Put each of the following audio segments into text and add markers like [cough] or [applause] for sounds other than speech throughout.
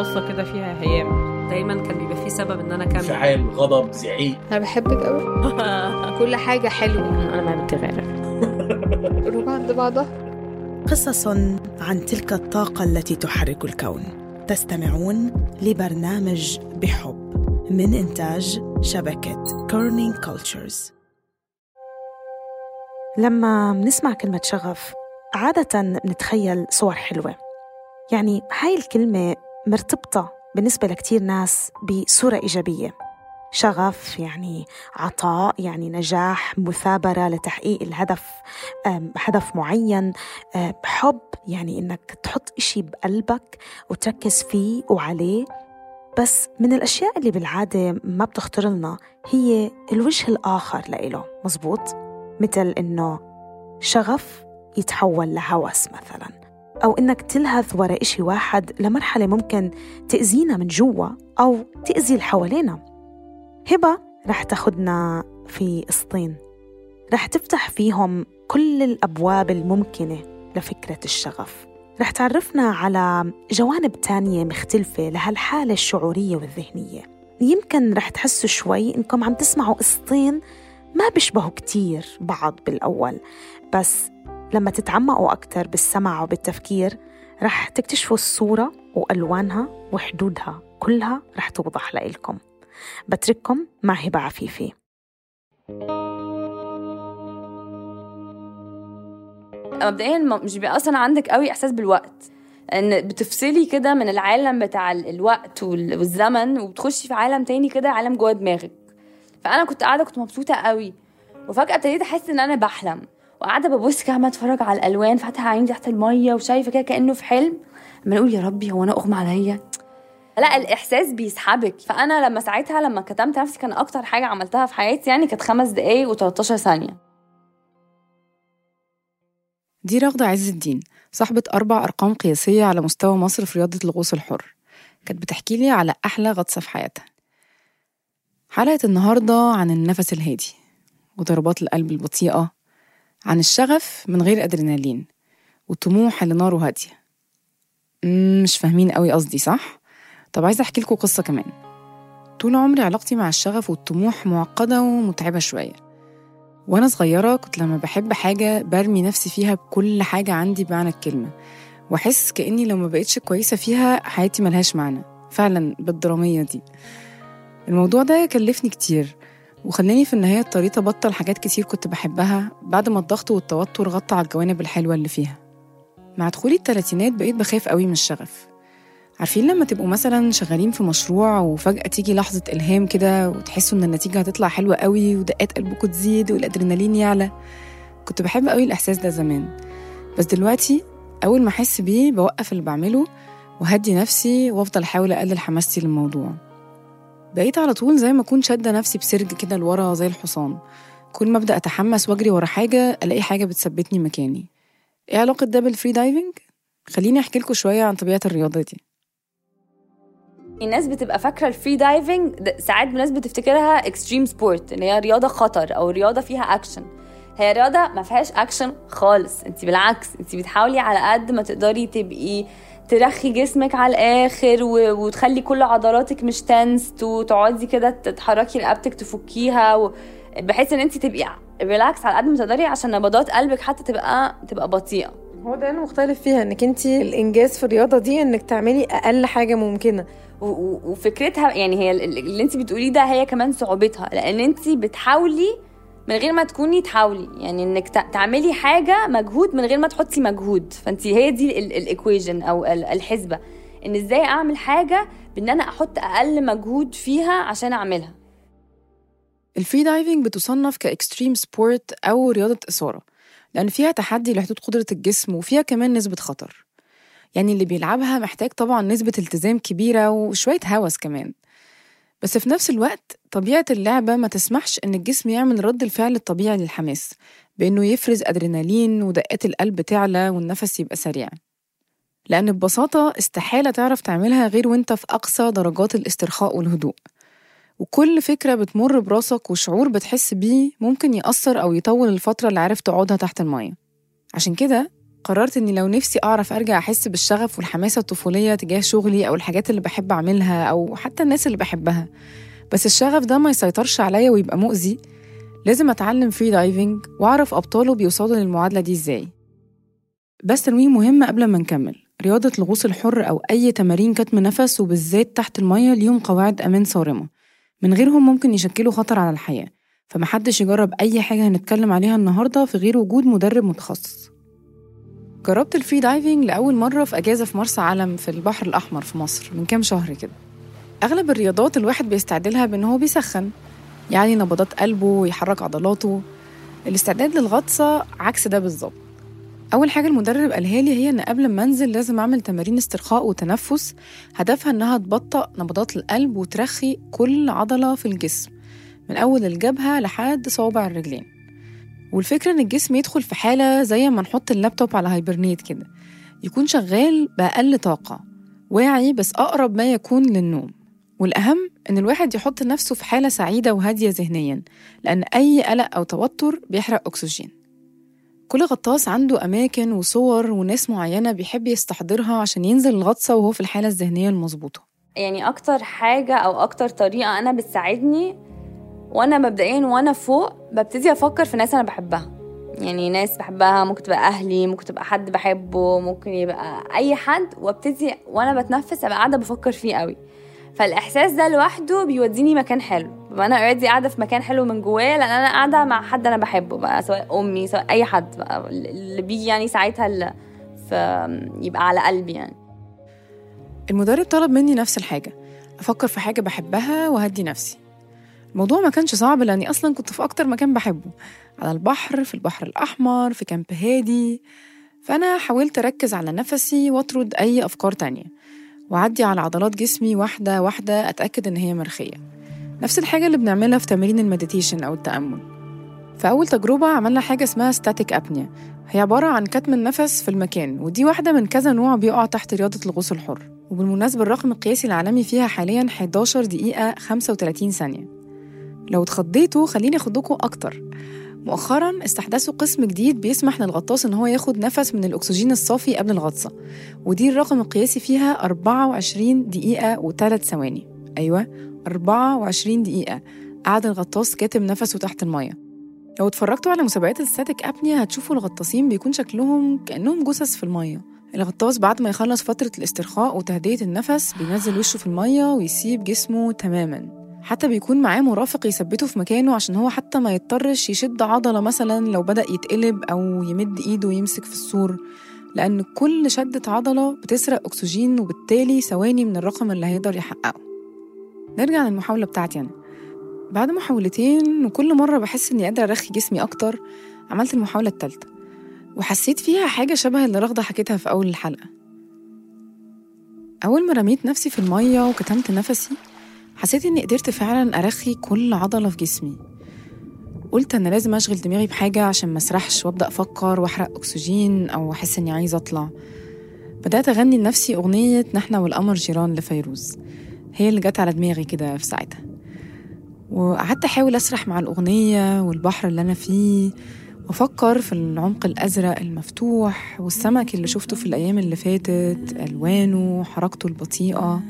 بصة كده فيها هيام. دايما كان بيبقى فيه سبب إن أنا أكمل. انفعال غضب زعيق. أنا بحبك قوي [laughs] كل حاجة حلوة. أنا ما بتغير قلوب [laughs] عند بعضها. قصص عن تلك الطاقة التي تحرك الكون. تستمعون لبرنامج بحب من إنتاج شبكة Kerning Cultures لما بنسمع كلمة شغف عادة بنتخيل صور حلوة. يعني هاي الكلمة مرتبطة بالنسبة لكتير ناس بصورة إيجابية. شغف يعني عطاء يعني نجاح مثابرة لتحقيق الهدف هدف معين أم، حب يعني إنك تحط إشي بقلبك وتركز فيه وعليه. بس من الأشياء اللي بالعادة ما بتخطر لنا هي الوجه الآخر لإله مزبوط؟ مثل إنه شغف يتحول لهوس مثلا. أو إنك تلهث ورا إشي واحد لمرحلة ممكن تأذينا من جوا أو تأذي اللي حوالينا. هبة رح تاخدنا في قسطين. رح تفتح فيهم كل الأبواب الممكنة لفكرة الشغف. رح تعرفنا على جوانب تانية مختلفة لهالحالة الشعورية والذهنية. يمكن رح تحسوا شوي إنكم عم تسمعوا قسطين ما بيشبهوا كتير بعض بالأول بس لما تتعمقوا أكتر بالسمع وبالتفكير رح تكتشفوا الصورة وألوانها وحدودها كلها رح توضح لإلكم. بترككم مع هبة عفيفي مبدئيا بيبقى أصلا عندك قوي إحساس بالوقت. إن بتفصلي كده من العالم بتاع ال- الوقت وال- والزمن وبتخشي في عالم تاني كده عالم جوه دماغك. فأنا كنت قاعدة كنت مبسوطة قوي. وفجأة ابتديت أحس إن أنا بحلم. وقاعدة ببص كده عمالة أتفرج على الألوان فاتحة عيني تحت المية وشايفة كده كأنه في حلم. عماله أقول يا ربي هو أنا أغمى عليا؟ لا الإحساس بيسحبك. فأنا لما ساعتها لما كتمت نفسي كان أكتر حاجة عملتها في حياتي يعني كانت خمس دقايق و13 ثانية. دي رغدة عز الدين صاحبة أربع أرقام قياسية على مستوى مصر في رياضة الغوص الحر. كانت بتحكي لي على أحلى غطسة في حياتها. حلقة النهاردة عن النفس الهادي وضربات القلب البطيئة عن الشغف من غير أدرينالين والطموح اللي ناره هادية. مش فاهمين قوي قصدي صح؟ طب عايزة أحكي لكم قصة كمان. طول عمري علاقتي مع الشغف والطموح معقدة ومتعبة شوية. وأنا صغيرة كنت لما بحب حاجة برمي نفسي فيها بكل حاجة عندي بمعنى الكلمة وأحس كأني لو ما بقتش كويسة فيها حياتي ملهاش معنى. فعلا بالدرامية دي. الموضوع ده كلفني كتير. وخلاني في النهاية اضطريت أبطل حاجات كتير كنت بحبها بعد ما الضغط والتوتر غطى على الجوانب الحلوة اللي فيها. مع دخولي التلاتينات بقيت بخاف قوي من الشغف. عارفين لما تبقوا مثلا شغالين في مشروع وفجأة تيجي لحظة إلهام كده وتحسوا إن النتيجة هتطلع حلوة قوي ودقات قلبكم تزيد والأدرينالين يعلى؟ كنت بحب قوي الإحساس ده زمان. بس دلوقتي أول ما أحس بيه بوقف اللي بعمله وهدي نفسي وأفضل أحاول أقلل حماستي للموضوع. بقيت على طول زي ما أكون شادة نفسي بسرج كده لورا زي الحصان. كل ما أبدأ أتحمس وأجري ورا حاجة ألاقي حاجة بتثبتني مكاني. إيه علاقة ده بال free diving؟ خليني أحكي لكم شوية عن طبيعة الرياضة دي. الناس بتبقى فاكرة ال free diving ساعات الناس بتفتكرها extreme sport إن هي رياضة خطر أو رياضة فيها اكشن هي رياضة ما فيهاش اكشن خالص انت بالعكس انت بتحاولي على قد ما تقدري تبقي ترخي جسمك على الآخر و... وتخلي كل عضلاتك مش tense وتقعدي كده تتحركي رقبتك تفكيها و... بحيث إن انت تبقي ريلاكس على قد ما تقدري عشان نبضات قلبك حتى تبقى تبقى بطيئة. هو ده المختلف فيها إنك انت الإنجاز في الرياضة دي إنك تعملي أقل حاجة ممكنة. وفكرتها يعني هي ال- اللي انت بتقوليه ده هي كمان صعوبتها لأن انت بتحاولي من غير ما تكوني تحاولي. يعني إنك تع- تعملي حاجة مجهود من غير ما تحطي مجهود. فانت هي دي ال equation أو ال- الحسبة. إن إزاي أعمل حاجة بإن أنا أحط أقل مجهود فيها عشان أعملها. ال free diving بتصنف ك extreme sport أو رياضة إثارة لأن فيها تحدي لحدود قدرة الجسم وفيها كمان نسبة خطر. يعني اللي بيلعبها محتاج طبعا نسبة التزام كبيرة وشوية هوس كمان. بس في نفس الوقت طبيعة اللعبة ما تسمحش إن الجسم يعمل رد الفعل الطبيعي للحماس بإنه يفرز أدرينالين ودقات القلب تعلى والنفس يبقى سريع. لأن ببساطة استحالة تعرف تعملها غير وإنت في أقصى درجات الاسترخاء والهدوء. وكل فكرة بتمر براسك وشعور بتحس بيه ممكن يأثر أو يطول الفترة اللي عارف تقعدها تحت المية. عشان كده قررت إني لو نفسي أعرف أرجع أحس بالشغف والحماسة الطفولية تجاه شغلي أو الحاجات اللي بحب أعملها أو حتى الناس اللي بحبها. بس الشغف ده ما يسيطرش عليا ويبقى مؤذي. لازم أتعلم free diving وأعرف أبطاله بيوصلوا للمعادلة دي إزاي. بس تنويه مهم قبل ما نكمل. رياضة الغوص الحر أو أي تمارين كتم نفس وبالذات تحت المية ليهم قواعد أمان صارمة. من غيرهم ممكن يشكلوا خطر على الحياة. فمحدش يجرب أي حاجة هنتكلم عليها النهاردة في غير وجود مدرب متخصص. جربت ال free diving لأول مرة في أجازة في مرسى علم في البحر الأحمر في مصر من كام شهر كده. أغلب الرياضات الواحد بيستعدلها بأن هو بيسخن يعني نبضات قلبه ويحرك عضلاته. الاستعداد للغطسة عكس ده بالظبط. أول حاجة المدرب قالها لي هي إن قبل ما أنزل لازم أعمل تمارين استرخاء وتنفس. هدفها إنها تبطأ نبضات القلب وترخي كل عضلة في الجسم من أول الجبهة لحد صوابع الرجلين. والفكرة إن الجسم يدخل في حالة زي ما نحط اللابتوب على hibernate كده. يكون شغال بأقل طاقة واعي بس أقرب ما يكون للنوم. والأهم إن الواحد يحط نفسه في حالة سعيدة وهادية ذهنيا لأن أي قلق أو توتر بيحرق أكسجين. كل غطاس عنده أماكن وصور وناس معينة بيحب يستحضرها عشان ينزل الغطسة وهو في الحالة الذهنية المظبوطة. يعني أكتر حاجة أو أكتر طريقة أنا بتساعدني وأنا مبدئيا وأنا فوق ببتدي أفكر في ناس أنا بحبها. يعني ناس بحبها ممكن تبقى أهلي ممكن تبقى حد بحبه ممكن يبقى أي حد وابتدي وأنا بتنفس ابقى قاعدة بفكر فيه قوي. فالإحساس ده لوحده بيوديني مكان حلو. ببقى أنا اوريدي قاعدة في مكان حلو من جوايا لأن أنا قاعدة مع حد أنا بحبه بقى سواء أمي سواء أي حد بقى اللي بيجي يعني ساعتها اللي يبقى على قلبي يعني. المدرب طلب مني نفس الحاجة. أفكر في حاجة بحبها وهدي نفسي. الموضوع ما كانش صعب لأني أصلا كنت في أكتر مكان بحبه على البحر في البحر الأحمر في camp هادي. فأنا حاولت أركز على نفسي وأطرد أي أفكار تانية وأعدي على عضلات جسمي واحدة واحدة أتأكد إن هي مرخية نفس الحاجة اللي بنعملها في تمارين ال meditation أو التأمل. في أول تجربة عملنا حاجة اسمها static apnea هي عبارة عن كتم النفس في المكان ودي واحدة من كذا نوع بيقع تحت رياضة الغوص الحر. وبالمناسبة الرقم القياسي العالمي فيها حاليا 11 دقيقة 35 ثانية. لو اتخضيتوا خليني أخدكوا أكتر. مؤخرا استحدثوا قسم جديد بيسمح للغطاس إن هو ياخد نفس من الأكسجين الصافي قبل الغطسة. ودي الرقم القياسي فيها 24 دقيقة و3 ثواني. أيوه 24 دقيقة. قعد الغطاس كاتم نفسه تحت المية. لو اتفرجتوا على مسابقات الستاتيك ابنيا هتشوفوا الغطاسين بيكون شكلهم كأنهم جثث في المية. الغطاس بعد ما يخلص فترة الاسترخاء وتهدية النفس بينزل وشه في المية ويسيب جسمه تماما. حتى بيكون معاه مرافق يثبته في مكانه عشان هو حتى ما يضطرش يشد عضلة مثلا لو بدأ يتقلب أو يمد إيده ويمسك في السور. لأن كل شدة عضلة بتسرق أكسجين وبالتالي ثواني من الرقم اللي هيقدر يحققه. نرجع للمحاولة بتاعتي أنا. بعد محاولتين وكل مرة بحس إني قادرة أرخي جسمي أكتر عملت المحاولة التالتة. وحسيت فيها حاجة شبه اللي رغدة حكيتها في أول الحلقة. أول ما رميت نفسي في المية وكتمت نفسي حسيت إني قدرت فعلا أرخي كل عضلة في جسمي. قلت أنا لازم أشغل دماغي بحاجة عشان ما أسرحش وأبدأ أفكر وأحرق أكسجين أو أحس إني عايزة أطلع. بدأت أغني لنفسي أغنية نحن والقمر جيران لفيروز. هي اللي جت على دماغي كده في ساعتها. وقعدت أحاول أسرح مع الأغنية والبحر اللي أنا فيه وأفكر في العمق الأزرق المفتوح والسمك اللي شفته في الأيام اللي فاتت ألوانه حركته البطيئة.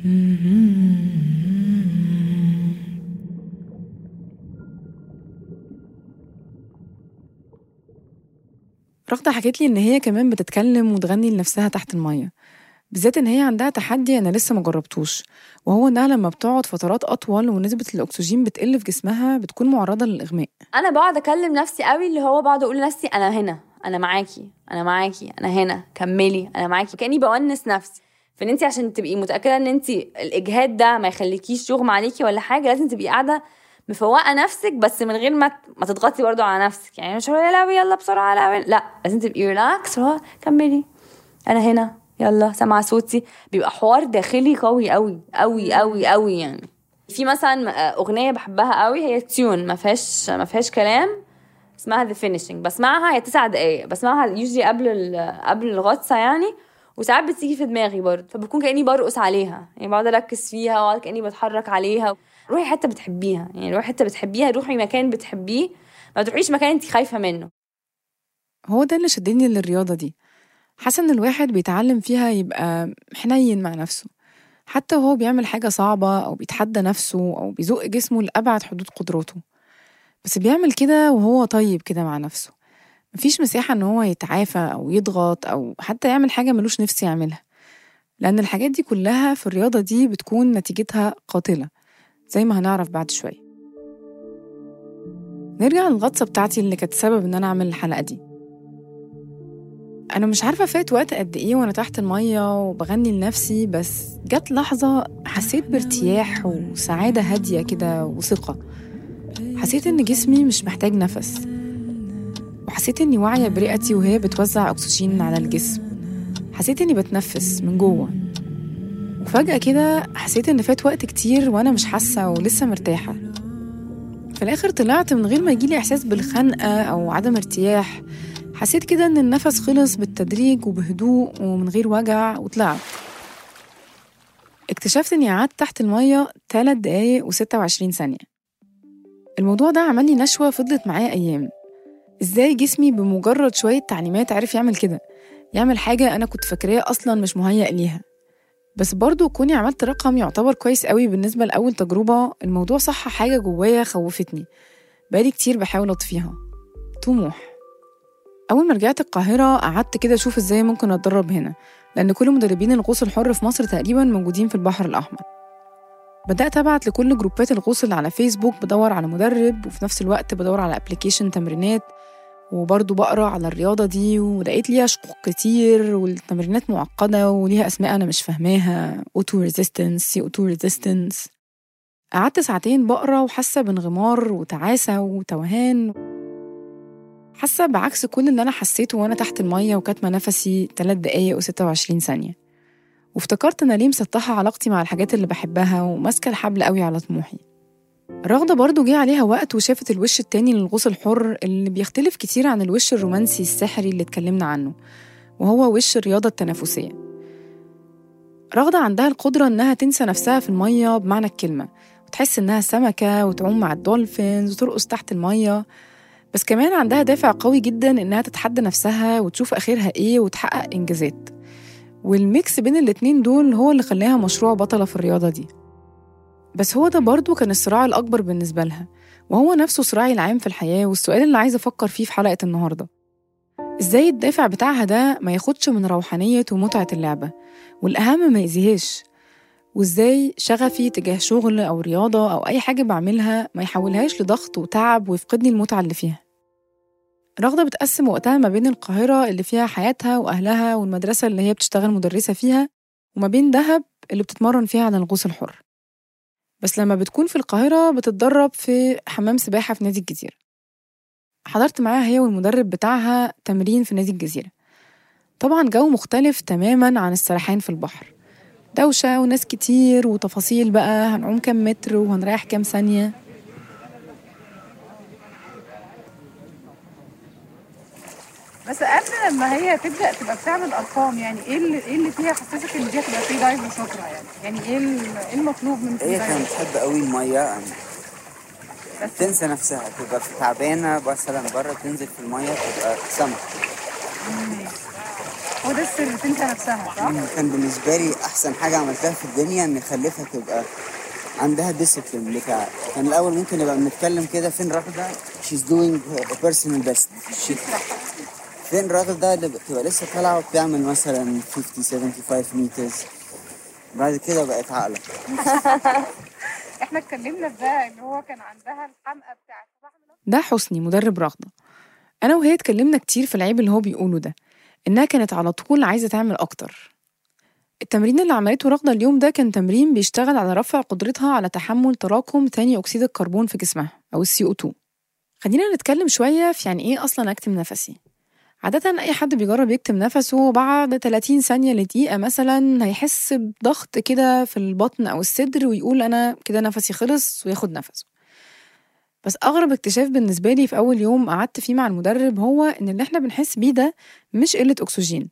رغدة حكت لي إن هي كمان بتتكلم وتغني لنفسها تحت المية بالذات إن هي عندها تحدي أنا لسه ما جربتوش وهو إنها لما بتقعد فترات أطول ونسبة الأكسجين بتقل في جسمها بتكون معرضة للإغماء. أنا بقعد أكلم نفسي قوي اللي هو بقعد أقول لنفسي أنا هنا أنا معاكي أنا معاكي أنا هنا كملي أنا معاكي كأني بونس نفسي. فإن انت عشان تبقي متأكدة إن انت الإجهاد ده ما يخليكيش يغمى عليكي ولا حاجة لازم تبقي قاعدة مفوقة نفسك بس من غير ما ما تضغطي برضو على نفسك. يعني مش يا لهوي يلا بسرعة لا لا لازم تبقي ريلاكس هو كملي. أنا هنا يلا سامعة صوتي. بيبقى حوار داخلي قوي قوي قوي قوي قوي يعني. في مثلا أغنية بحبها قوي هي tune ما فيهاش ما فيهاش كلام. اسمها The Finishing بسمعها هي تسع دقايق. بسمعها usually قبل ال- قبل الغطسة يعني. وساعات بتيجي في دماغي برضه فبكون كأني برقص عليها يعني بقعد أركز فيها وأقعد كأني بتحرك عليها. روحي حتة بتحبيها يعني روحي حتة بتحبيها روحي مكان بتحبيه ما تروحيش مكان انت خايفة منه. هو ده اللي شدني للرياضة دي. حاسة إن الواحد بيتعلم فيها يبقى حنين مع نفسه. حتى وهو بيعمل حاجة صعبة أو بيتحدى نفسه أو بيزق جسمه لأبعد حدود قدراته. بس بيعمل كده وهو طيب كده مع نفسه. مفيش مساحة إن هو يتعافى أو يضغط أو حتى يعمل حاجة ملوش نفس يعملها. لأن الحاجات دي كلها في الرياضة دي بتكون نتيجتها قاتلة زي ما هنعرف بعد شوية. نرجع للغطسة بتاعتي اللي كانت سبب إن أنا أعمل الحلقة دي. أنا مش عارفة فات وقت قد إيه وأنا تحت المية وبغني لنفسي بس جت لحظة حسيت بارتياح وسعادة هادية كده وثقة. حسيت إن جسمي مش محتاج نفس. وحسيت إني واعية برئتي وهي بتوزع أكسجين على الجسم. حسيت إني بتنفس من جوه. وفجأة كده حسيت إن فات وقت كتير وأنا مش حاسة ولسه مرتاحة. في الآخر طلعت من غير ما يجيلي إحساس بالخنقة أو عدم ارتياح. حسيت كده إن النفس خلص بالتدريج وبهدوء ومن غير وجع وطلعت. اكتشفت إني قعدت تحت المية 3 دقايق و26 ثانية. الموضوع ده عمل لي نشوة فضلت معايا أيام. إزاي جسمي بمجرد شوية تعليمات عرف يعمل كده؟ يعمل حاجة أنا كنت فاكراه أصلا مش مهيأ ليها. بس برضو كوني عملت رقم يعتبر كويس قوي بالنسبة لأول تجربة الموضوع صح حاجة جوايا خوفتني. بقالي كتير بحاول أطفيها. طموح. أول ما رجعت القاهرة قعدت كده أشوف إزاي ممكن أتدرب هنا لأن كل مدربين الغوص الحر في مصر تقريبا موجودين في البحر الأحمر. بدأت أبعت لكل جروبات الغوص اللي على فيسبوك بدور على مدرب وفي نفس الوقت بدور على ابلكيشن تمرينات. وبرضه بقرا على الرياضة دي ولقيت ليها شقوق كتير والتمرينات معقدة وليها أسماء أنا مش فاهماها O2 resistance CO2 resistance قعدت ساعتين بقرا وحاسة بانغمار وتعاسة وتوهان. حاسة بعكس كل اللي أنا حسيته وأنا تحت المية وكاتمة نفسي 3 دقايق و26 ثانية. وافتكرت أنا ليه مسطحة علاقتي مع الحاجات اللي بحبها وماسكة الحبل قوي على طموحي. رغدة برضو جه عليها وقت وشافت الوش التاني للغوص الحر اللي بيختلف كتير عن الوش الرومانسي السحري اللي اتكلمنا عنه وهو وش الرياضة التنافسية. رغدة عندها القدرة إنها تنسى نفسها في المية بمعنى الكلمة وتحس إنها سمكة وتعوم مع ال dolphins وترقص تحت المية بس كمان عندها دافع قوي جدا إنها تتحدى نفسها وتشوف آخرها إيه وتحقق إنجازات. وال mix بين الاتنين دول هو اللي خلاها مشروع بطلة في الرياضة دي. بس هو ده برضه كان الصراع الأكبر بالنسبة لها وهو نفسه صراعي العام في الحياة والسؤال اللي عايزة أفكر فيه في حلقة النهاردة. إزاي الدافع بتاعها ده ما ياخدش من روحانية ومتعة اللعبة؟ والأهم ما يأذيهاش. وإزاي شغفي تجاه شغل أو رياضة أو أي حاجة بعملها ما يحولهاش لضغط وتعب ويفقدني المتعة اللي فيها. رغدة بتقسم وقتها ما بين القاهرة اللي فيها حياتها وأهلها والمدرسة اللي هي بتشتغل مدرسة فيها وما بين دهب اللي بتتمرن فيها على الغوص الحر. بس لما بتكون في القاهرة بتتدرب في حمام سباحة في نادي الجزيرة. حضرت معاها هي والمدرب بتاعها تمرين في نادي الجزيرة. طبعا جو مختلف تماما عن السرحان في البحر. دوشة وناس كتير وتفاصيل بقى هنعوم كام متر وهنريح كام ثانية. بس قبل لما هي تبدأ تبقى بتعمل أرقام يعني إيه اللي إيه اللي فيها حسسك إن دي هتبقى free diver شاطرة يعني؟ يعني إيه إيه المطلوب من free هي كانت بتحب قوي المية. تنسى نفسها تبقى في تعبانة مثلا بره تنزل في المية تبقى سمك. هو ده السر تنسى نفسها صح؟ كان بالنسبة لي أحسن حاجة عملتها في الدنيا إن أخلفها تبقى عندها discipline بتاع كان الأول ممكن نبقى بنتكلم كده فين رغدة she's doing her personal فين راغدة اللي بتبقى لسه طالعة وبتعمل مثلا 50 75 مترز بعد كده بقت عاقلة [laughs] إحنا اتكلمنا في ده اللي هو كان عندها الحمقى بتاعت ده؟ حسني مدرب رغدة. أنا وهي اتكلمنا كتير في العيب اللي هو بيقوله ده إنها كانت على طول عايزة تعمل أكتر. التمرين اللي عملته رغدة اليوم ده كان تمرين بيشتغل على رفع قدرتها على تحمل تراكم ثاني أكسيد الكربون في جسمها أو السي أو 2 خلينا نتكلم شوية في يعني إيه أصلا أكتم نفسي. عادة أي حد بيجرب يكتم نفسه بعد 30 ثانية لدقيقة مثلا هيحس بضغط كده في البطن أو الصدر ويقول أنا كده نفسي خلص وياخد نفسه. بس أغرب اكتشاف بالنسبة لي في أول يوم قعدت فيه مع المدرب هو إن اللي إحنا بنحس بيه ده مش قلة أكسجين.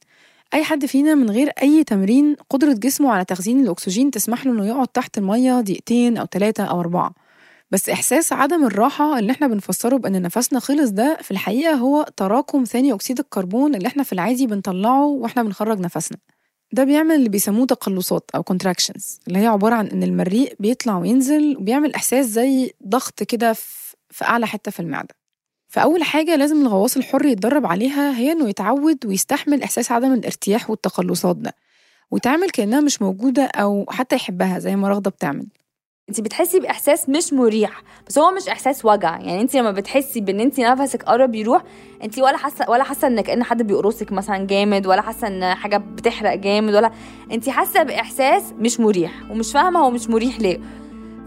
أي حد فينا من غير أي تمرين قدرة جسمه على تخزين الأكسجين تسمح له إنه يقعد تحت المية دقيقتين أو ثلاثة أو أربعة. بس إحساس عدم الراحة اللي إحنا بنفسره بأن نفسنا خلص ده في الحقيقة هو تراكم ثاني أكسيد الكربون اللي إحنا في العادي بنطلعه وإحنا بنخرج نفسنا. ده بيعمل اللي بيسموه تقلصات أو contractions اللي هي عبارة عن إن المريء بيطلع وينزل وبيعمل إحساس زي ضغط كده في أعلى حتة في المعدة. فأول حاجة لازم الغواص الحر يتدرب عليها هي إنه يتعود ويستحمل إحساس عدم الارتياح والتقلصات ده ويتعامل كأنها مش موجودة أو حتى يحبها زي ما رغدة بتعمل. انت بتحسي بإحساس مش مريح بس هو مش إحساس وجع. يعني انت لما بتحسي بإن انت نفسك قرب يروح انت ولا حاسة ولا حاسة ان كأن حد بيقرصك مثلا جامد ولا حاسة إن حاجة بتحرق جامد ولا انت حاسة بإحساس مش مريح ومش فاهمة هو مش مريح ليه.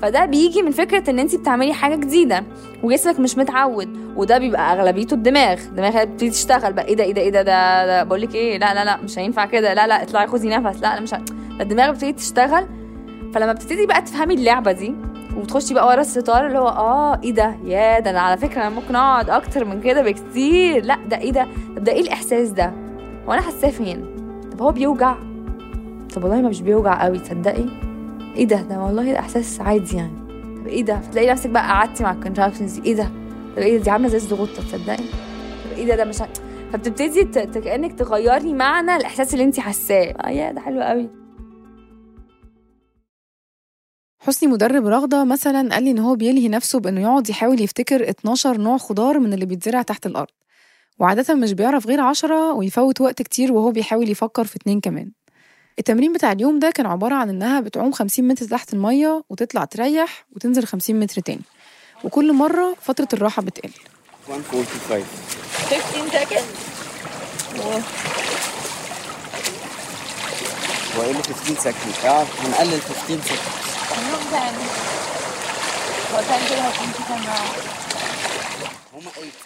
فده بيجي من فكرة إن انت بتعملي حاجة جديدة وجسمك مش متعود وده بيبقى أغلبيته الدماغ. هي بتبتدي تشتغل بقى إيه ده إيه ده إيه ده ده, ده بقول لك إيه لا لا لا مش هينفع كده لا لا اطلعي خدي نفس لا لا مش ه... الدماغ بتبتدي تشتغل فلما بتبتدي بقى تفهمي اللعبة دي وتخشي بقى ورا الستار اللي هو آه إيه ده؟ يا ده أنا على فكرة أنا ممكن أقعد أكتر من كده بكتير. لأ ده إيه ده؟ طب ده إيه الإحساس ده؟ هو أنا حاساه فين؟ طب هو بيوجع؟ طب والله ما مش بيوجع قوي تصدقي؟ إيه ده؟ ده والله ده احساس عادي يعني. طب إيه ده؟ فتلاقي نفسك بقى قعدتي مع ال contractions إيه ده؟ طب إيه ده؟ دي عاملة زي الزغطه تصدقي؟ طب إيه ده؟ ده مش فبتبتدي كأنك تغيري معنى الإحساس اللي انت حاساه. آه يا ده حلو قوي. حسني مدرب رغدة مثلا قال لي إن هو بيلهي نفسه بإنه يقعد يحاول يفتكر 12 نوع خضار من اللي بيتزرع تحت الأرض. وعادة مش بيعرف غير عشرة ويفوت وقت كتير وهو بيحاول يفكر في اتنين كمان. التمرين بتاع اليوم ده كان عبارة عن إنها بتعوم 50 متر تحت المية وتطلع تريح وتنزل 50 متر تاني. وكل مرة فترة الراحة بتقل. 145 15 seconds. وقال لي 15 second آه هنقلل 15 سكند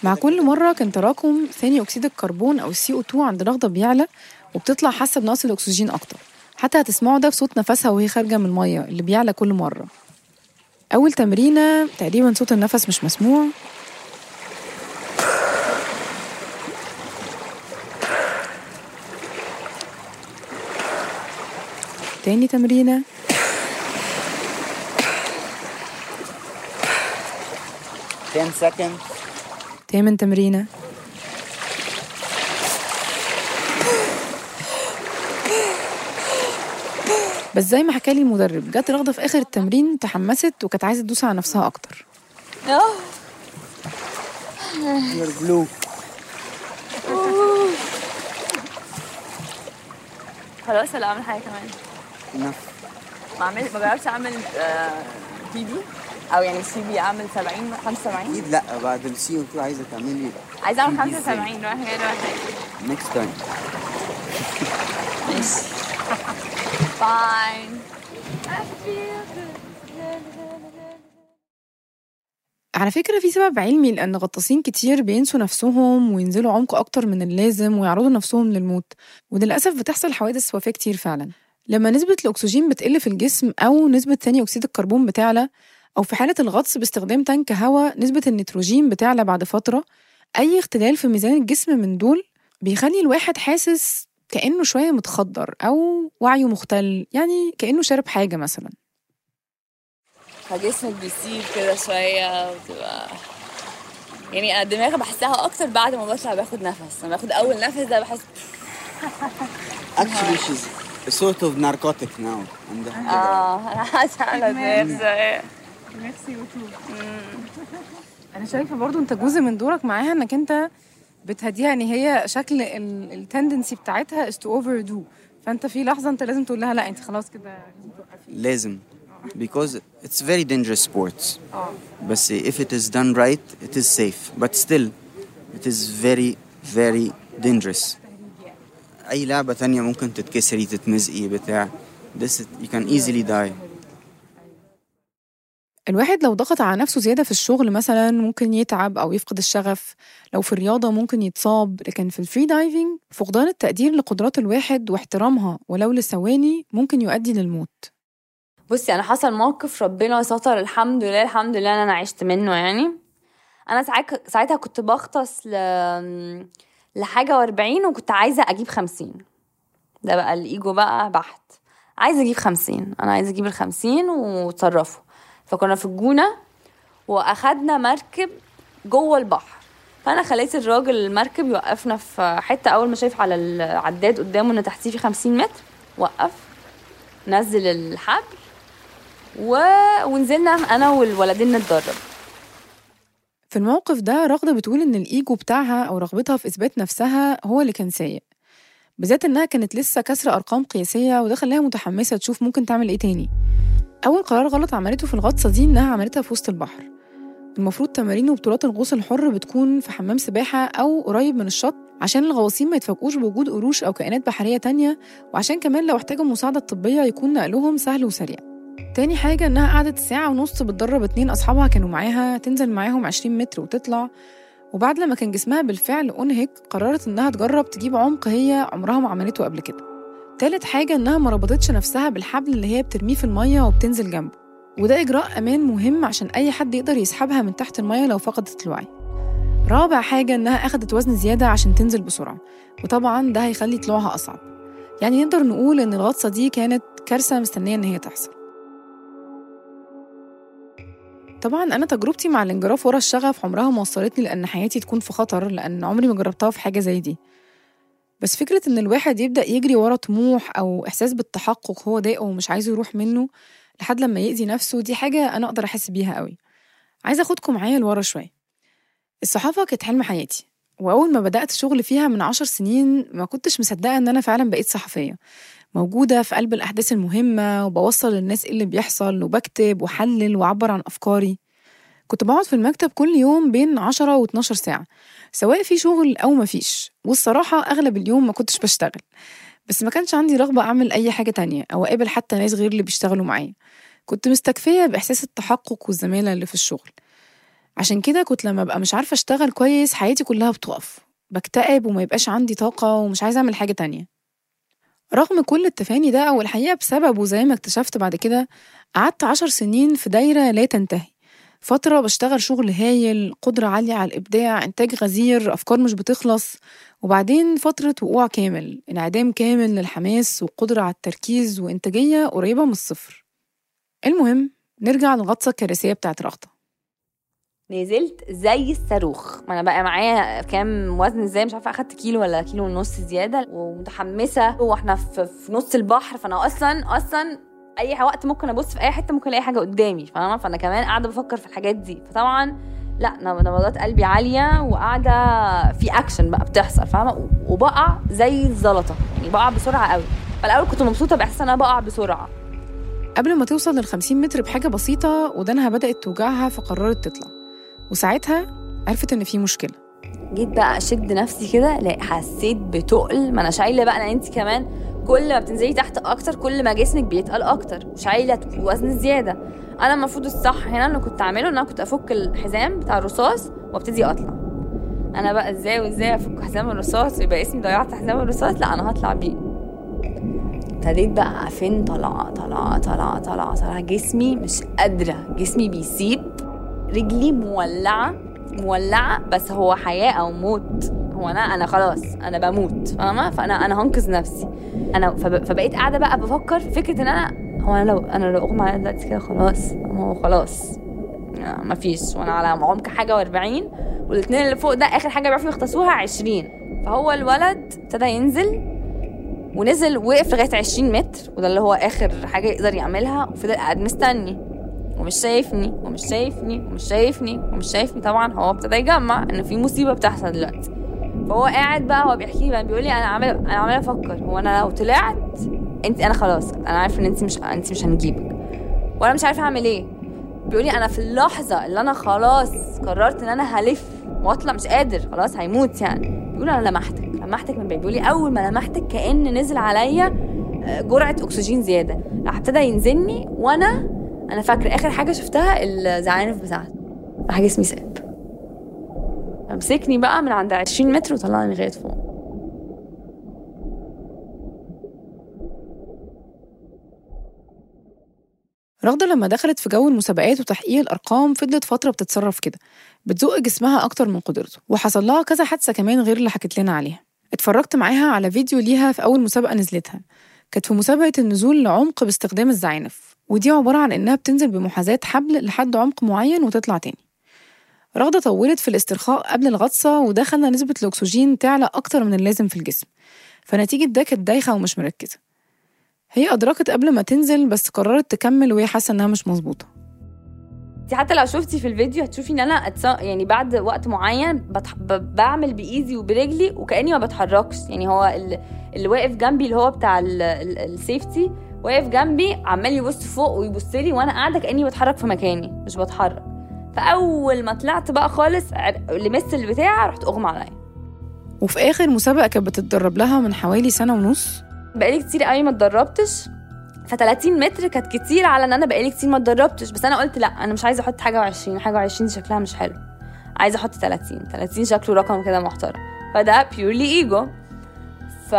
مع كل مرة كان تراكم ثاني أكسيد الكربون أو ال CO 2 عند رغدة بيعلى وبتطلع حاسة بنقص الأكسجين أكتر. حتى هتسمعوا ده في صوت نفسها وهي خارجة من المية اللي بيعلى كل مرة. أول تمرينة تقريبا صوت النفس مش مسموع. تاني تمرينة 10 سكند تامن تمرينة بس زي ما حكالي المدرب جت رغدة في آخر التمرين تحمست وكانت عايزة تدوس على نفسها أكتر. خلاص ولا اعمل حاجة كمان. ما اعمل ما جربتش أعمل PB أو يعني PB أعمل 70 75 أكيد لأ بعد ال CO 2 عايزة تعملي عايزة أعمل PB إزاي؟ 75 رايح جاي رايح جاي next time ماشي. [laughs] fine على فكرة في سبب علمي لأن غطاسين كتير بينسوا نفسهم وينزلوا عمق أكتر من اللازم ويعرضوا نفسهم للموت. وللأسف بتحصل حوادث وفاة كتير فعلا. لما نسبة الأكسجين بتقل في الجسم أو نسبة ثاني أكسيد الكربون بتعلى أو في حالة الغطس باستخدام tank هواء نسبة النيتروجين بتعلى بعد فترة. أي اختلال في ميزان الجسم من دول بيخلي الواحد حاسس كأنه شوية متخدر أو وعيه مختل يعني كأنه شارب حاجة مثلا. فجسمك بيسيب كده شوية وتبقى يعني الدماغ بحسها أكتر بعد ما بطلع باخد نفس لما باخد أول نفس ده بحس [laughs] Actually, she's a sort of narcotic now. آه [laughs] أنا حاسه على الدماغ شوية ميرسي أنا شايفة برضو أنت جزء من دورك معاها إنك أنت بتهديها ان هي شكل التندنسي بتاعتها is to overdo. فأنت في لحظة أنت لازم تقول لها لا أنت خلاص كده لازم. Because it's very dangerous sports. بس if it is done right it is safe. But still it is very very dangerous. أي لعبة تانية ممكن تتكسري تتمزقي بتاع. This you can easily die. الواحد لو ضغط على نفسه زيادة في الشغل مثلا ممكن يتعب أو يفقد الشغف. لو في الرياضة ممكن يتصاب. لكن في ال free diving فقدان التقدير لقدرات الواحد واحترامها ولو لثواني ممكن يؤدي للموت. بصي أنا حصل موقف ربنا ستر الحمد لله الحمد لله إن أنا عشت منه يعني. أنا ساعتها كنت بغطس ل لحاجة وأربعين وكنت عايزة أجيب خمسين. ده بقى الإيجو بقى بحت. عايزة أجيب خمسين. أنا عايزة أجيب الخمسين وتصرفوا فكنا في الجونة وأخدنا مركب جوه البحر. فأنا خليت الراجل المركب يوقفنا في حتة أول ما شايف على العداد قدامه إن تحتيه في 50 متر. وقف نزل الحبل و... ونزلنا أنا والولدين نتدرب. في الموقف ده رغدة بتقول إن الإيجو بتاعها أو رغبتها في إثبات نفسها هو اللي كان سايق. بالذات إنها كانت لسه كسر أرقام قياسية وده خلاها متحمسة تشوف ممكن تعمل إيه تاني. أول قرار غلط عملته في الغطسة دي إنها عملتها في وسط البحر. المفروض تمارين وبطولات الغوص الحر بتكون في حمام سباحة أو قريب من الشط عشان الغواصين ما يتفاجئوش بوجود قروش أو كائنات بحرية تانية وعشان كمان لو احتاجوا مساعدة طبية يكون نقلهم سهل وسريع. تاني حاجة إنها قعدت ساعة ونص بتدرب اتنين أصحابها كانوا معاها تنزل معاهم 20 متر وتطلع. وبعد لما كان جسمها بالفعل أنهك قررت إنها تجرب تجيب عمق هي عمرها ما عملته قبل كده. تالت حاجة إنها ما ربطتش نفسها بالحبل اللي هي بترميه في المية وبتنزل جنبه. وده إجراء أمان مهم عشان أي حد يقدر يسحبها من تحت المية لو فقدت الوعي. رابع حاجة إنها أخدت وزن زيادة عشان تنزل بسرعة. وطبعا ده هيخلي طلوعها أصعب. يعني نقدر نقول إن الغطسة دي كانت كارثة مستنية إن هي تحصل. طبعا أنا تجربتي مع الانجراف ورا الشغف عمرها ما وصلتني لأن حياتي تكون في خطر لأن عمري ما جربتها في حاجة زي دي. بس فكرة إن الواحد يبدأ يجري ورا طموح أو إحساس بالتحقق هو ضايقه ومش عايزه يروح منه لحد لما يأذي نفسه دي حاجة أنا أقدر أحس بيها قوي عايزة أخدكم معايا لورا شوية. الصحافة كانت حلم حياتي وأول ما بدأت شغل فيها من عشر سنين ما كنتش مصدقة إن أنا فعلا بقيت صحفية. موجودة في قلب الأحداث المهمة وبوصل للناس إيه اللي بيحصل وبكتب وحلل وأعبر عن أفكاري. كنت بقعد في المكتب كل يوم بين 10 و 12 ساعة سواء في شغل أو مفيش والصراحة أغلب اليوم ما كنتش بشتغل. بس ما كانش عندي رغبة أعمل أي حاجة تانية أو أقابل حتى ناس غير اللي بيشتغلوا معايا. كنت مستكفية بإحساس التحقق والزمالة اللي في الشغل. عشان كده كنت لما أبقى مش عارفة أشتغل كويس حياتي كلها بتقف. بكتئب وما يبقاش عندي طاقة ومش عايزة أعمل حاجة تانية. رغم كل التفاني ده أو الحقيقة بسببه زي ما اكتشفت بعد كده قعدت عشر سنين في دايرة لا تنتهي. فترة بشتغل شغل هايل قدرة عالية على الإبداع إنتاج غزير أفكار مش بتخلص وبعدين فترة وقوع كامل انعدام كامل للحماس وقدرة على التركيز وإنتاجية قريبة من الصفر. المهم نرجع للغطسة الكارثية بتاعت رغدة نزلت زي الصاروخ. ما أنا بقى معايا كام وزن إزاي مش عارفة أخدت كيلو ولا كيلو ونص زيادة ومتحمسة وإحنا في نص البحر فأنا أصلا أصلا أي وقت ممكن أبص في أي حتة ممكن ألاقي حاجة قدامي فاهمة؟ فأنا كمان قاعدة بفكر في الحاجات دي. فطبعا لأ نبضات قلبي عالية وقاعدة في اكشن بقى بتحصل فاهمة؟ وبقع زي الزلطة يعني بقع بسرعة قوي. فالأول كنت مبسوطة بإحساس إن أنا بقع بسرعة. قبل ما توصل لل 50 متر بحاجة بسيطة ودانها بدأت توجعها فقررت تطلع. وساعتها عرفت إن في مشكلة. جيت بقى أشد نفسي كده لا حسيت بتقل. ما أنا شايلة بقى لأن انت كمان كل ما بتنزلي تحت أكتر كل ما جسمك بيتقل أكتر وشايله وزن زيادة. أنا المفروض الصح هنا اللي كنت أعمله إن أنا كنت أفك الحزام بتاع الرصاص وأبتدي أطلع. أنا بقى إزاي وإزاي أفك حزام الرصاص؟ ويبقى اسمي ضيعت حزام الرصاص؟ لا أنا هطلع بيه. ابتديت بقى فين؟ طالعه طالعه طالعه طالعه طالعه جسمي مش قادرة. جسمي بيسيب. رجلي مولعة مولعة بس هو حياة أو موت. هو أنا أنا خلاص أنا بموت فاهمة؟ فانا أنا هنقذ نفسي. أنا فب... فبقيت قاعدة بقى بفكر في فكرة إن أنا هو أنا لو أنا لو أغمى عليا دلوقتي كده خلاص هو خلاص. مفيش وأنا على عمق حاجة و40 والاثنين اللي فوق ده آخر حاجة بيعرفوا يغطسوها 20 فهو الولد ابتدى ينزل ونزل وقف لغاية 20 متر وده اللي هو آخر حاجة يقدر يعملها وفضل قاعد مستني. ومش شايفني ومش شايفني ومش شايفني ومش شايفني. طبعا هو ابتدى يجمع إن في مصيبة بتحصل دلوقتي. فهو قاعد بقى هو بيحكي لي بيقول لي أنا عمال أنا عمال أفكر هو أنا لو طلعت انت أنا خلاص أنا عارف إن أنت مش أنت مش هنجيبك. وأنا مش عارفه أعمل إيه. بيقول لي أنا في اللحظة اللي أنا خلاص قررت إن أنا هلف واطلع مش قادر خلاص هيموت يعني. بيقول أنا لمحتك لمحتك من بعيد. بيقول لي أول ما لمحتك كأن نزل عليا جرعة أكسجين زيادة. راح ابتدى ينزلني وأنا أنا فاكرة آخر حاجة شفتها الزعانف بتاعته راح جسمي ساب. مسكني بقى من عند 20 متر وطلعني لغاية فوق. رغدة لما دخلت في جو المسابقات وتحقيق الأرقام فضلت فترة بتتصرف كده بتزق جسمها أكتر من قدرته وحصل لها كذا حادثة كمان غير اللي حكت لنا عليها. اتفرجت معاها على فيديو ليها في أول مسابقة نزلتها. كانت في مسابقة النزول لعمق باستخدام الزعانف ودي عبارة عن إنها بتنزل بمحاذاة حبل لحد عمق معين وتطلع تاني. رغدة طولت في الاسترخاء قبل الغطسة وده خلى نسبة الأكسجين تعلى أكتر من اللازم في الجسم فنتيجة ده كانت دايخة ومش مركزة. هي أدركت قبل ما تنزل بس قررت تكمل وهي حاسة إنها مش مظبوطة. انت حتى لو شفتي في الفيديو هتشوفي إن أنا أتص... يعني بعد وقت معين بتح... ب... بعمل بايدي وبرجلي وكأني ما بتحركش. يعني هو ال... اللي واقف جنبي اللي هو بتاع ال... ال... السيفتي واقف جنبي عمال يبص فوق ويبص لي وأنا قاعدة كأني بتحرك في مكاني مش بتحرك. فاول ما طلعت بقى خالص لمست البتاع رحت أغمى عليا. وفي آخر مسابقة كانت بتتدرب لها من حوالي سنة ونص؟ بقالي كتير قوي ما اتدربتش. ف 30 متر كانت كتير على إن أنا بقالي كتير ما اتدربتش. بس أنا قلت لأ أنا مش عايزة أحط حاجة و20 حاجة و20 شكلها مش حلو. عايزة أحط 30 30 شكله رقم كده محترم. فده purely ego ف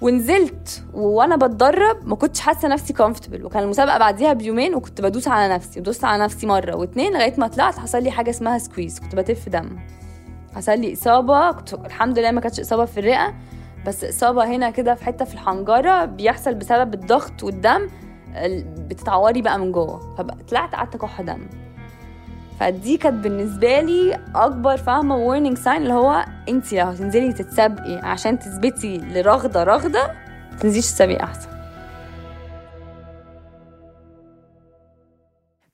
ونزلت وأنا بتدرب ما كنتش حاسة نفسي comfortable وكان المسابقة بعديها بيومين وكنت بدوس على نفسي ودوست على نفسي مرة. واتنين لغاية ما طلعت حصل لي حاجة اسمها squeeze كنت بتف دم. حصل لي إصابة. كنت الحمد لله ما كانتش إصابة في الرئة. بس إصابة هنا كده في حتة في الحنجرة بيحصل بسبب الضغط والدم ال- بتتعوري بقى من جوه. فطلعت قعدت أكح دم. فدي كانت بالنسبة لي أكبر فاهمة warning sign اللي هو انت لو هتنزلي تتسابقي عشان تثبتي لرغدة رغدة تنزليش تسابقي أحسن.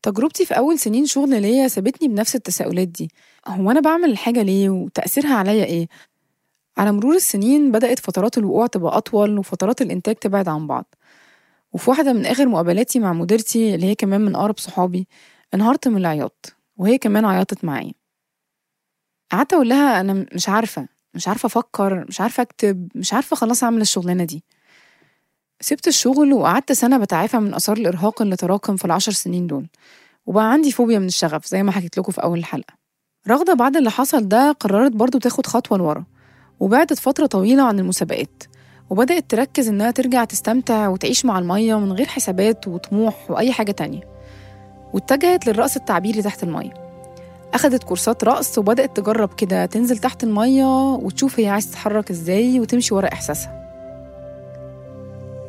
تجربتي في أول سنين شغل ليا سابتني بنفس التساؤلات دي. هو أنا بعمل الحاجة ليه؟ وتأثيرها عليا إيه؟ على مرور السنين بدأت فترات الوقوع تبقى أطول وفترات الإنتاج تبعد عن بعض. وفي واحدة من آخر مقابلاتي مع مديرتي اللي هي كمان من أقرب صحابي انهارت من العياط. وهي كمان عيطت معايا. قعدت أقول لها أنا مش عارفة مش عارفة أفكر مش عارفة أكتب مش عارفة خلاص أعمل الشغلانة دي. سبت الشغل وقعدت سنة بتعافى من آثار الإرهاق اللي تراكم في العشر سنين دول. وبقى عندي فوبيا من الشغف زي ما حكيت لكم في أول الحلقة. رغدة بعد اللي حصل ده قررت برضو تاخد خطوة لورا. وبعدت فترة طويلة عن المسابقات. وبدأت تركز إنها ترجع تستمتع وتعيش مع المية من غير حسابات وطموح وأي حاجة تانية. واتجهت للرقص التعبيري تحت المية. أخدت كورسات رقص وبدأت تجرب كده تنزل تحت المية وتشوف هي عايزة تتحرك إزاي وتمشي ورا إحساسها.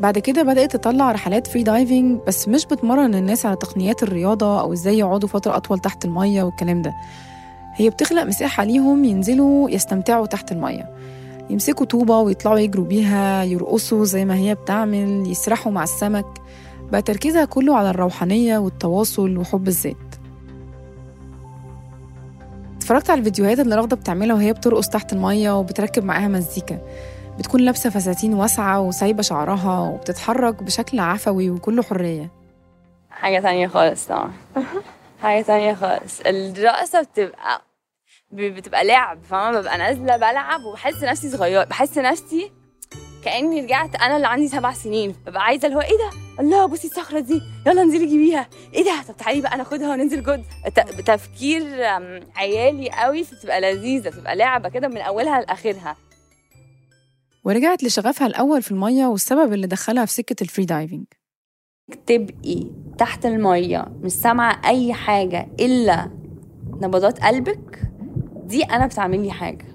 بعد كده بدأت تطلع رحلات free diving بس مش بتمرن الناس على تقنيات الرياضة أو إزاي يقعدوا فترة أطول تحت المية والكلام ده. هي بتخلق مساحة ليهم ينزلوا يستمتعوا تحت المية. يمسكوا طوبة ويطلعوا يجروا بيها يرقصوا زي ما هي بتعمل يسرحوا مع السمك. بقى تركيزها كله على الروحانية والتواصل وحب الذات. اتفرجت على الفيديوهات اللي رغدة بتعملها وهي بترقص تحت المية وبتركب معاها مزيكا. بتكون لابسة فساتين واسعة وسايبة شعرها وبتتحرك بشكل عفوي وكله حرية. حاجة تانية خالص طبعا. حاجة تانية خالص. الرقصة بتبقى بتبقى لعب فاهمة؟ ببقى نازلة بلعب وبحس نفسي صغيرة بحس نفسي كأني رجعت أنا اللي عندي سبع سنين. ببقى عايزة اللي هو إيه ده؟ الله بصي الصخرة دي. يلا انزلي جيبيها. إيه ده؟ طب تعالي بقى ناخدها وننزل جد تفكير عيالي قوي فبتبقى لذيذة بتبقى لعبة كده من أولها لآخرها. ورجعت لشغفها الأول في المية والسبب اللي دخلها في سكة ال free diving تبقي تحت المية مش سامعة أي حاجة إلا نبضات قلبك. دي أنا بتعمل لي حاجة.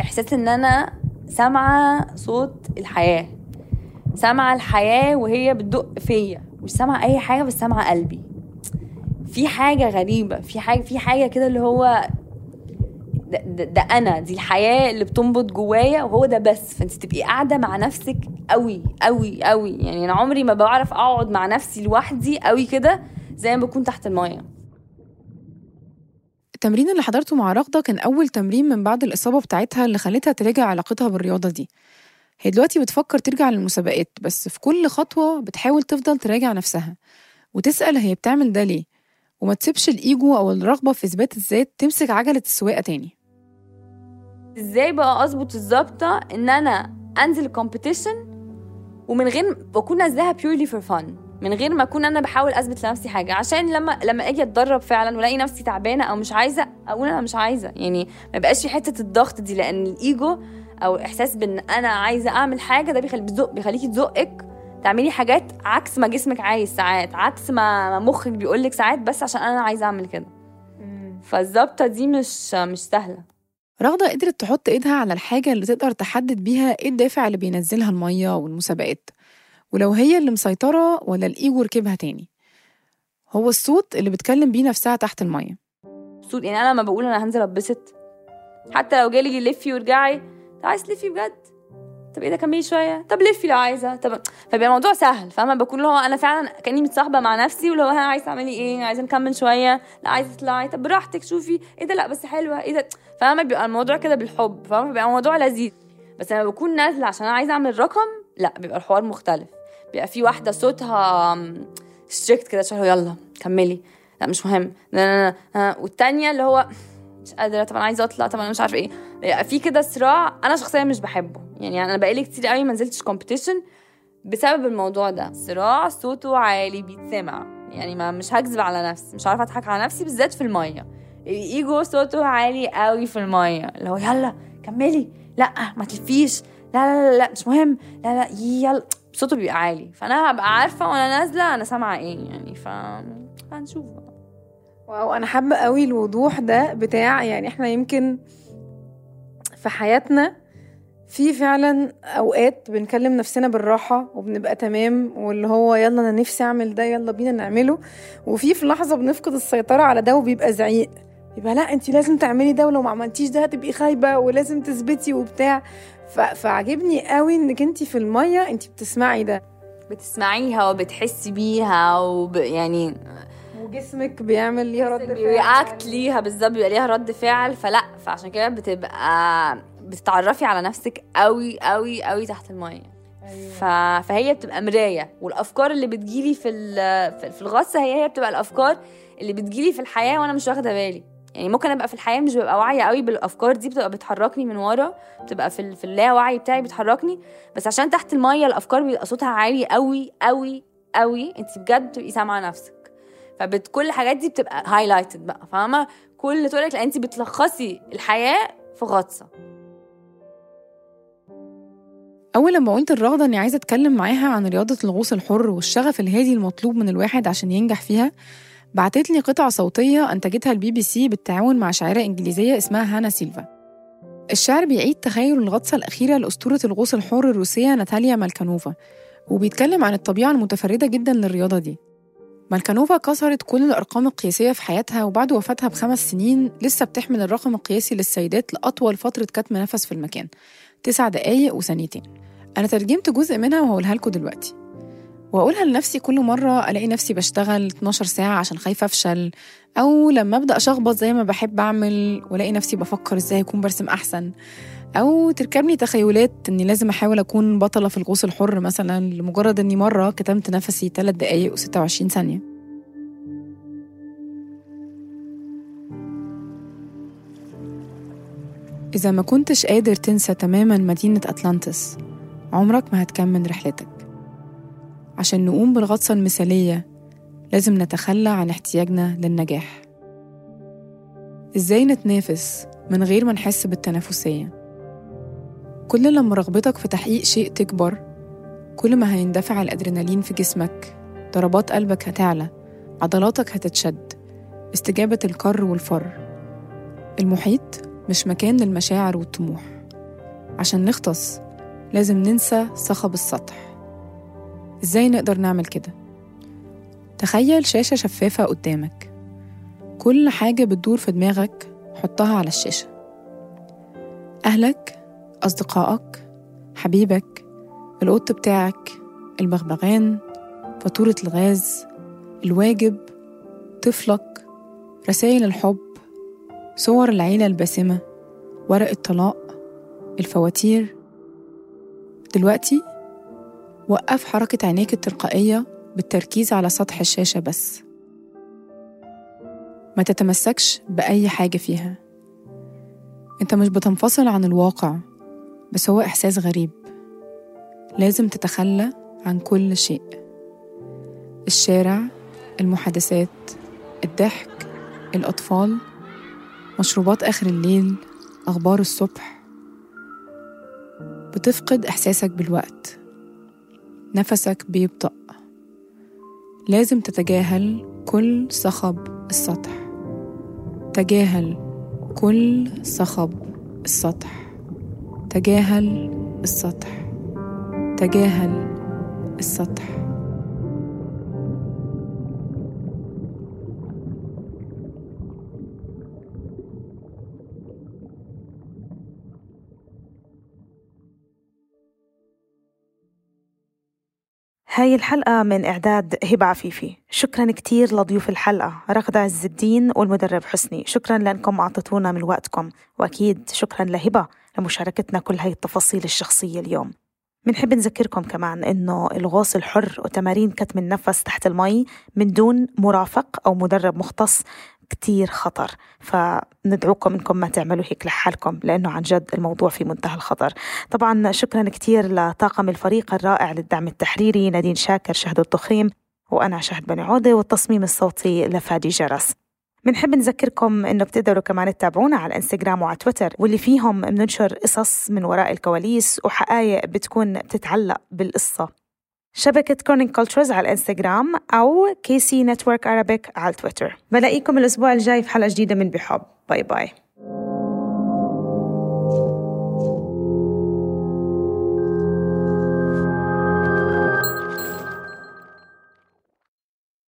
إحساس إن أنا سامعة صوت الحياة. سامعة الحياة وهي بتدق فيا. مش سامعة أي حاجة بس سامعة قلبي. في حاجة غريبة. في حاجة في حاجة كده اللي هو ده, ده, ده أنا. دي الحياة اللي بتنبض جوايا وهو ده بس. فأنت تبقي قاعدة مع نفسك قوي قوي قوي. يعني أنا عمري ما بعرف أقعد مع نفسي لوحدي قوي كده زي ما بكون تحت المايه التمرين اللي حضرته مع رغدة كان أول تمرين من بعد الإصابة بتاعتها اللي خلتها تراجع علاقتها بالرياضة دي. هي دلوقتي بتفكر ترجع للمسابقات بس في كل خطوة بتحاول تفضل تراجع نفسها. وتسأل هي بتعمل ده ليه؟ وما تسيبش الإيجو أو الرغبة في إثبات الذات تمسك عجلة السواقة تاني. إزاي بقى أظبط الظابطة إن أنا أنزل ال competition ومن غير بكون نازلاها purely for fun من غير ما أكون أنا بحاول أثبت لنفسي حاجة. عشان لما لما أجي أتدرب فعلا وألاقي نفسي تعبانة أو مش عايزة أقول أنا مش عايزة. يعني ما يبقاش في حتة الضغط دي لأن الإيجو أو إحساس بإن أنا عايزة أعمل حاجة ده بيخلي بيزق بيخليكي تزقك تعملي حاجات عكس ما جسمك عايز ساعات عكس ما ما مخك بيقول لك ساعات بس عشان أنا عايزة أعمل كده. فالظبطه دي مش مش سهلة. رغدة قدرت تحط إيدها على الحاجة اللي تقدر تحدد بيها إيه الدافع اللي بينزلها المية والمسابقات. ولو هي اللي مسيطرة ولا الإيجو ركبها تاني. هو الصوت اللي بتكلم بيه نفسها تحت المية. صوت يعني أنا لما بقول أنا هنزل أتبسط حتى لو جالي لفي ورجعي طب عايز تلفي بجد؟ طب إيه ده كملي شوية. طب لفي لو عايزة. طب فبيبقى الموضوع سهل فاهمة؟ بكون اللي هو أنا فعلا كأني متصاحبة مع نفسي ولو ها عايزه تعملي إيه؟ عايزة نكمل شوية؟ لا عايزة تطلعي. طب براحتك شوفي. إيه ده؟ لا بس حلوة. إيه ده؟ فاهمة؟ بيبقى الموضوع كده بالحب فاهمة؟ بيبقى الموضوع لذيذ. بس لما بكون نازلة عشان أنا عايزة أعمل رقم لا بيبقى الحوار مختلف. بيبقى في واحدة صوتها ستريكت كده شوية يلا كملي. لا مش مهم. لا لا لا. والتانية اللي هو مش قادرة طب أنا عايزة أطلع طب أنا مش عارفة إيه. بيبقى في كده صراع. أنا شخصيا مش بحبه. يعني أنا بقالي كتير قوي ما نزلتش كومبيتيشن بسبب الموضوع ده. صراع صوته عالي بيتسمع. يعني ما مش هكذب على نفسي. مش عارفة أضحك على نفسي بالذات في المية. الإيجو صوته عالي قوي في المية. اللي هو يلا كملي. لا ما تلفيش. لا لا لا, لا مش مهم. لا لا يلا. صوته بيبقى عالي. فأنا هبقى عارفة وأنا نازلة أنا سامعة إيه يعني. ف هنشوف واو أنا حابة قوي الوضوح ده بتاع يعني إحنا يمكن في حياتنا في فعلا أوقات بنكلم نفسنا بالراحة وبنبقى تمام واللي هو يلا أنا نفسي أعمل ده يلا بينا نعمله. وفي في لحظة بنفقد السيطرة على ده وبيبقى زعيق. يبقى لا انت لازم تعملي ده ولو ما عملتيش ده هتبقي خايبة ولازم تثبتي وبتاع. فعجبني قوي انك انت في المية انت بتسمعي ده. بتسمعيها وبتحسي بيها وب... يعني وجسمك بيعمل ليها رد فعل. بيرياكت ليها بالظبط بيبقى ليها رد فعل. فلأ فعشان كده بتبقى بتتعرفي على نفسك قوي قوي قوي تحت المية. ف... فهي بتبقى مراية والأفكار اللي بتجيلي في ال... في- في الغطس هي هي بتبقى الأفكار اللي بتجيلي في الحياة وأنا مش واخدة بالي. يعني ممكن أبقى في الحياة مش ببقى واعيه قوي بالأفكار دي بتبقى بتحركني من ورا بتبقى في. في اللاوعي بتاعي بتحركني. بس عشان تحت المية الأفكار بيبقى صوتها عالي قوي قوي قوي. انت بجد بتبقي سامعة نفسك. فبت كل الحاجات دي بتبقى highlighted بقى فاهمة؟ كل طرق لأن انت بتلخصي الحياة في غطسة. أول لما قلت الرغدة إني عايزة أتكلم معاها عن رياضة الغوص الحر والشغف الهادي المطلوب من الواحد عشان ينجح فيها بعتت لي قطعة صوتية أنتجتها البي بي سي بالتعاون مع شاعرة إنجليزية اسمها هانا سيلفا. الشعر بيعيد تخيل الغطسة الأخيرة لأسطورة الغوص الحر الروسية ناتاليا مالكانوفا وبيتكلم عن الطبيعة المتفردة جدا للرياضة دي. مالكانوفا كسرت كل الأرقام القياسية في حياتها وبعد وفاتها بخمس سنين لسه بتحمل الرقم القياسي للسيدات لأطول فترة كتم نفس في المكان تسع دقايق وثانيتين. أنا ترجمت جزء منها وهقولها لكم دلوقتي. وأقولها لنفسي كل مرة ألاقي نفسي بشتغل 12 ساعة عشان خايفة أفشل أو لما أبدأ أشخبط زي ما بحب أعمل وألاقي نفسي بفكر إزاي أكون برسم أحسن أو تركبني تخيلات إني لازم أحاول أكون بطلة في الغوص الحر مثلا لمجرد إني مرة كتمت نفسي 3 دقايق و26 ثانية. إذا ما كنتش قادر تنسى تماما مدينة أتلانتس عمرك ما هتكمل رحلتك. عشان نقوم بالغطسة المثالية. لازم نتخلى عن احتياجنا للنجاح. إزاي نتنافس من غير ما نحس بالتنافسية؟ كل لما رغبتك في تحقيق شيء تكبر كل ما هيندفع الأدرينالين في جسمك ضربات قلبك هتعلى عضلاتك هتتشد استجابة الكر والفر. المحيط مش مكان للمشاعر والطموح. عشان نغطس لازم ننسى صخب السطح. إزاي نقدر نعمل كده؟ تخيل شاشة شفافة قدامك. كل حاجة بتدور في دماغك حطها على الشاشة. أهلك أصدقائك حبيبك القط بتاعك البغبغان فاتورة الغاز الواجب طفلك رسائل الحب صور العيلة الباسمة ورق الطلاق الفواتير. دلوقتي وقف حركة عينيك التلقائية بالتركيز على سطح الشاشة بس. ما تتمسكش بأي حاجة فيها. أنت مش بتنفصل عن الواقع بس هو إحساس غريب. لازم تتخلى عن كل شيء. الشارع المحادثات الضحك الأطفال مشروبات آخر الليل أخبار الصبح. بتفقد إحساسك بالوقت. نفسك بيبطأ. لازم تتجاهل كل صخب السطح. تجاهل كل صخب السطح. تجاهل السطح. تجاهل السطح. هاي الحلقة من إعداد هبة عفيفي. شكرا كتير لضيوف الحلقة رغدة عز الدين والمدرب حسني. شكرا لأنكم أعطيتونا من وقتكم وأكيد شكرا لهبة لمشاركتنا كل هاي التفاصيل الشخصية اليوم. بنحب نذكركم كمان إنه الغوص الحر وتمارين كتم النفس تحت المي من دون مرافق أو مدرب مختص كتير خطر فندعوكم إنكم ما تعملوا هيك لحالكم لأنه عن جد الموضوع في منتهى الخطر. طبعا شكرا كتير لطاقم الفريق الرائع للدعم التحريري نادين شاكر شهد الطخيم وأنا شهد بني عودة والتصميم الصوتي لفادي جرس. بنحب نذكركم إنه بتقدروا كمان تتابعونا على الانستغرام وعلى تويتر واللي فيهم بننشر قصص من وراء الكواليس وحقائق بتكون بتتعلق بالقصة. شبكة Kerning Cultures على الانستغرام أو KC Network Arabic على تويتر بلاقيكم الأسبوع الجاي في حلقة جديدة من بحب bye bye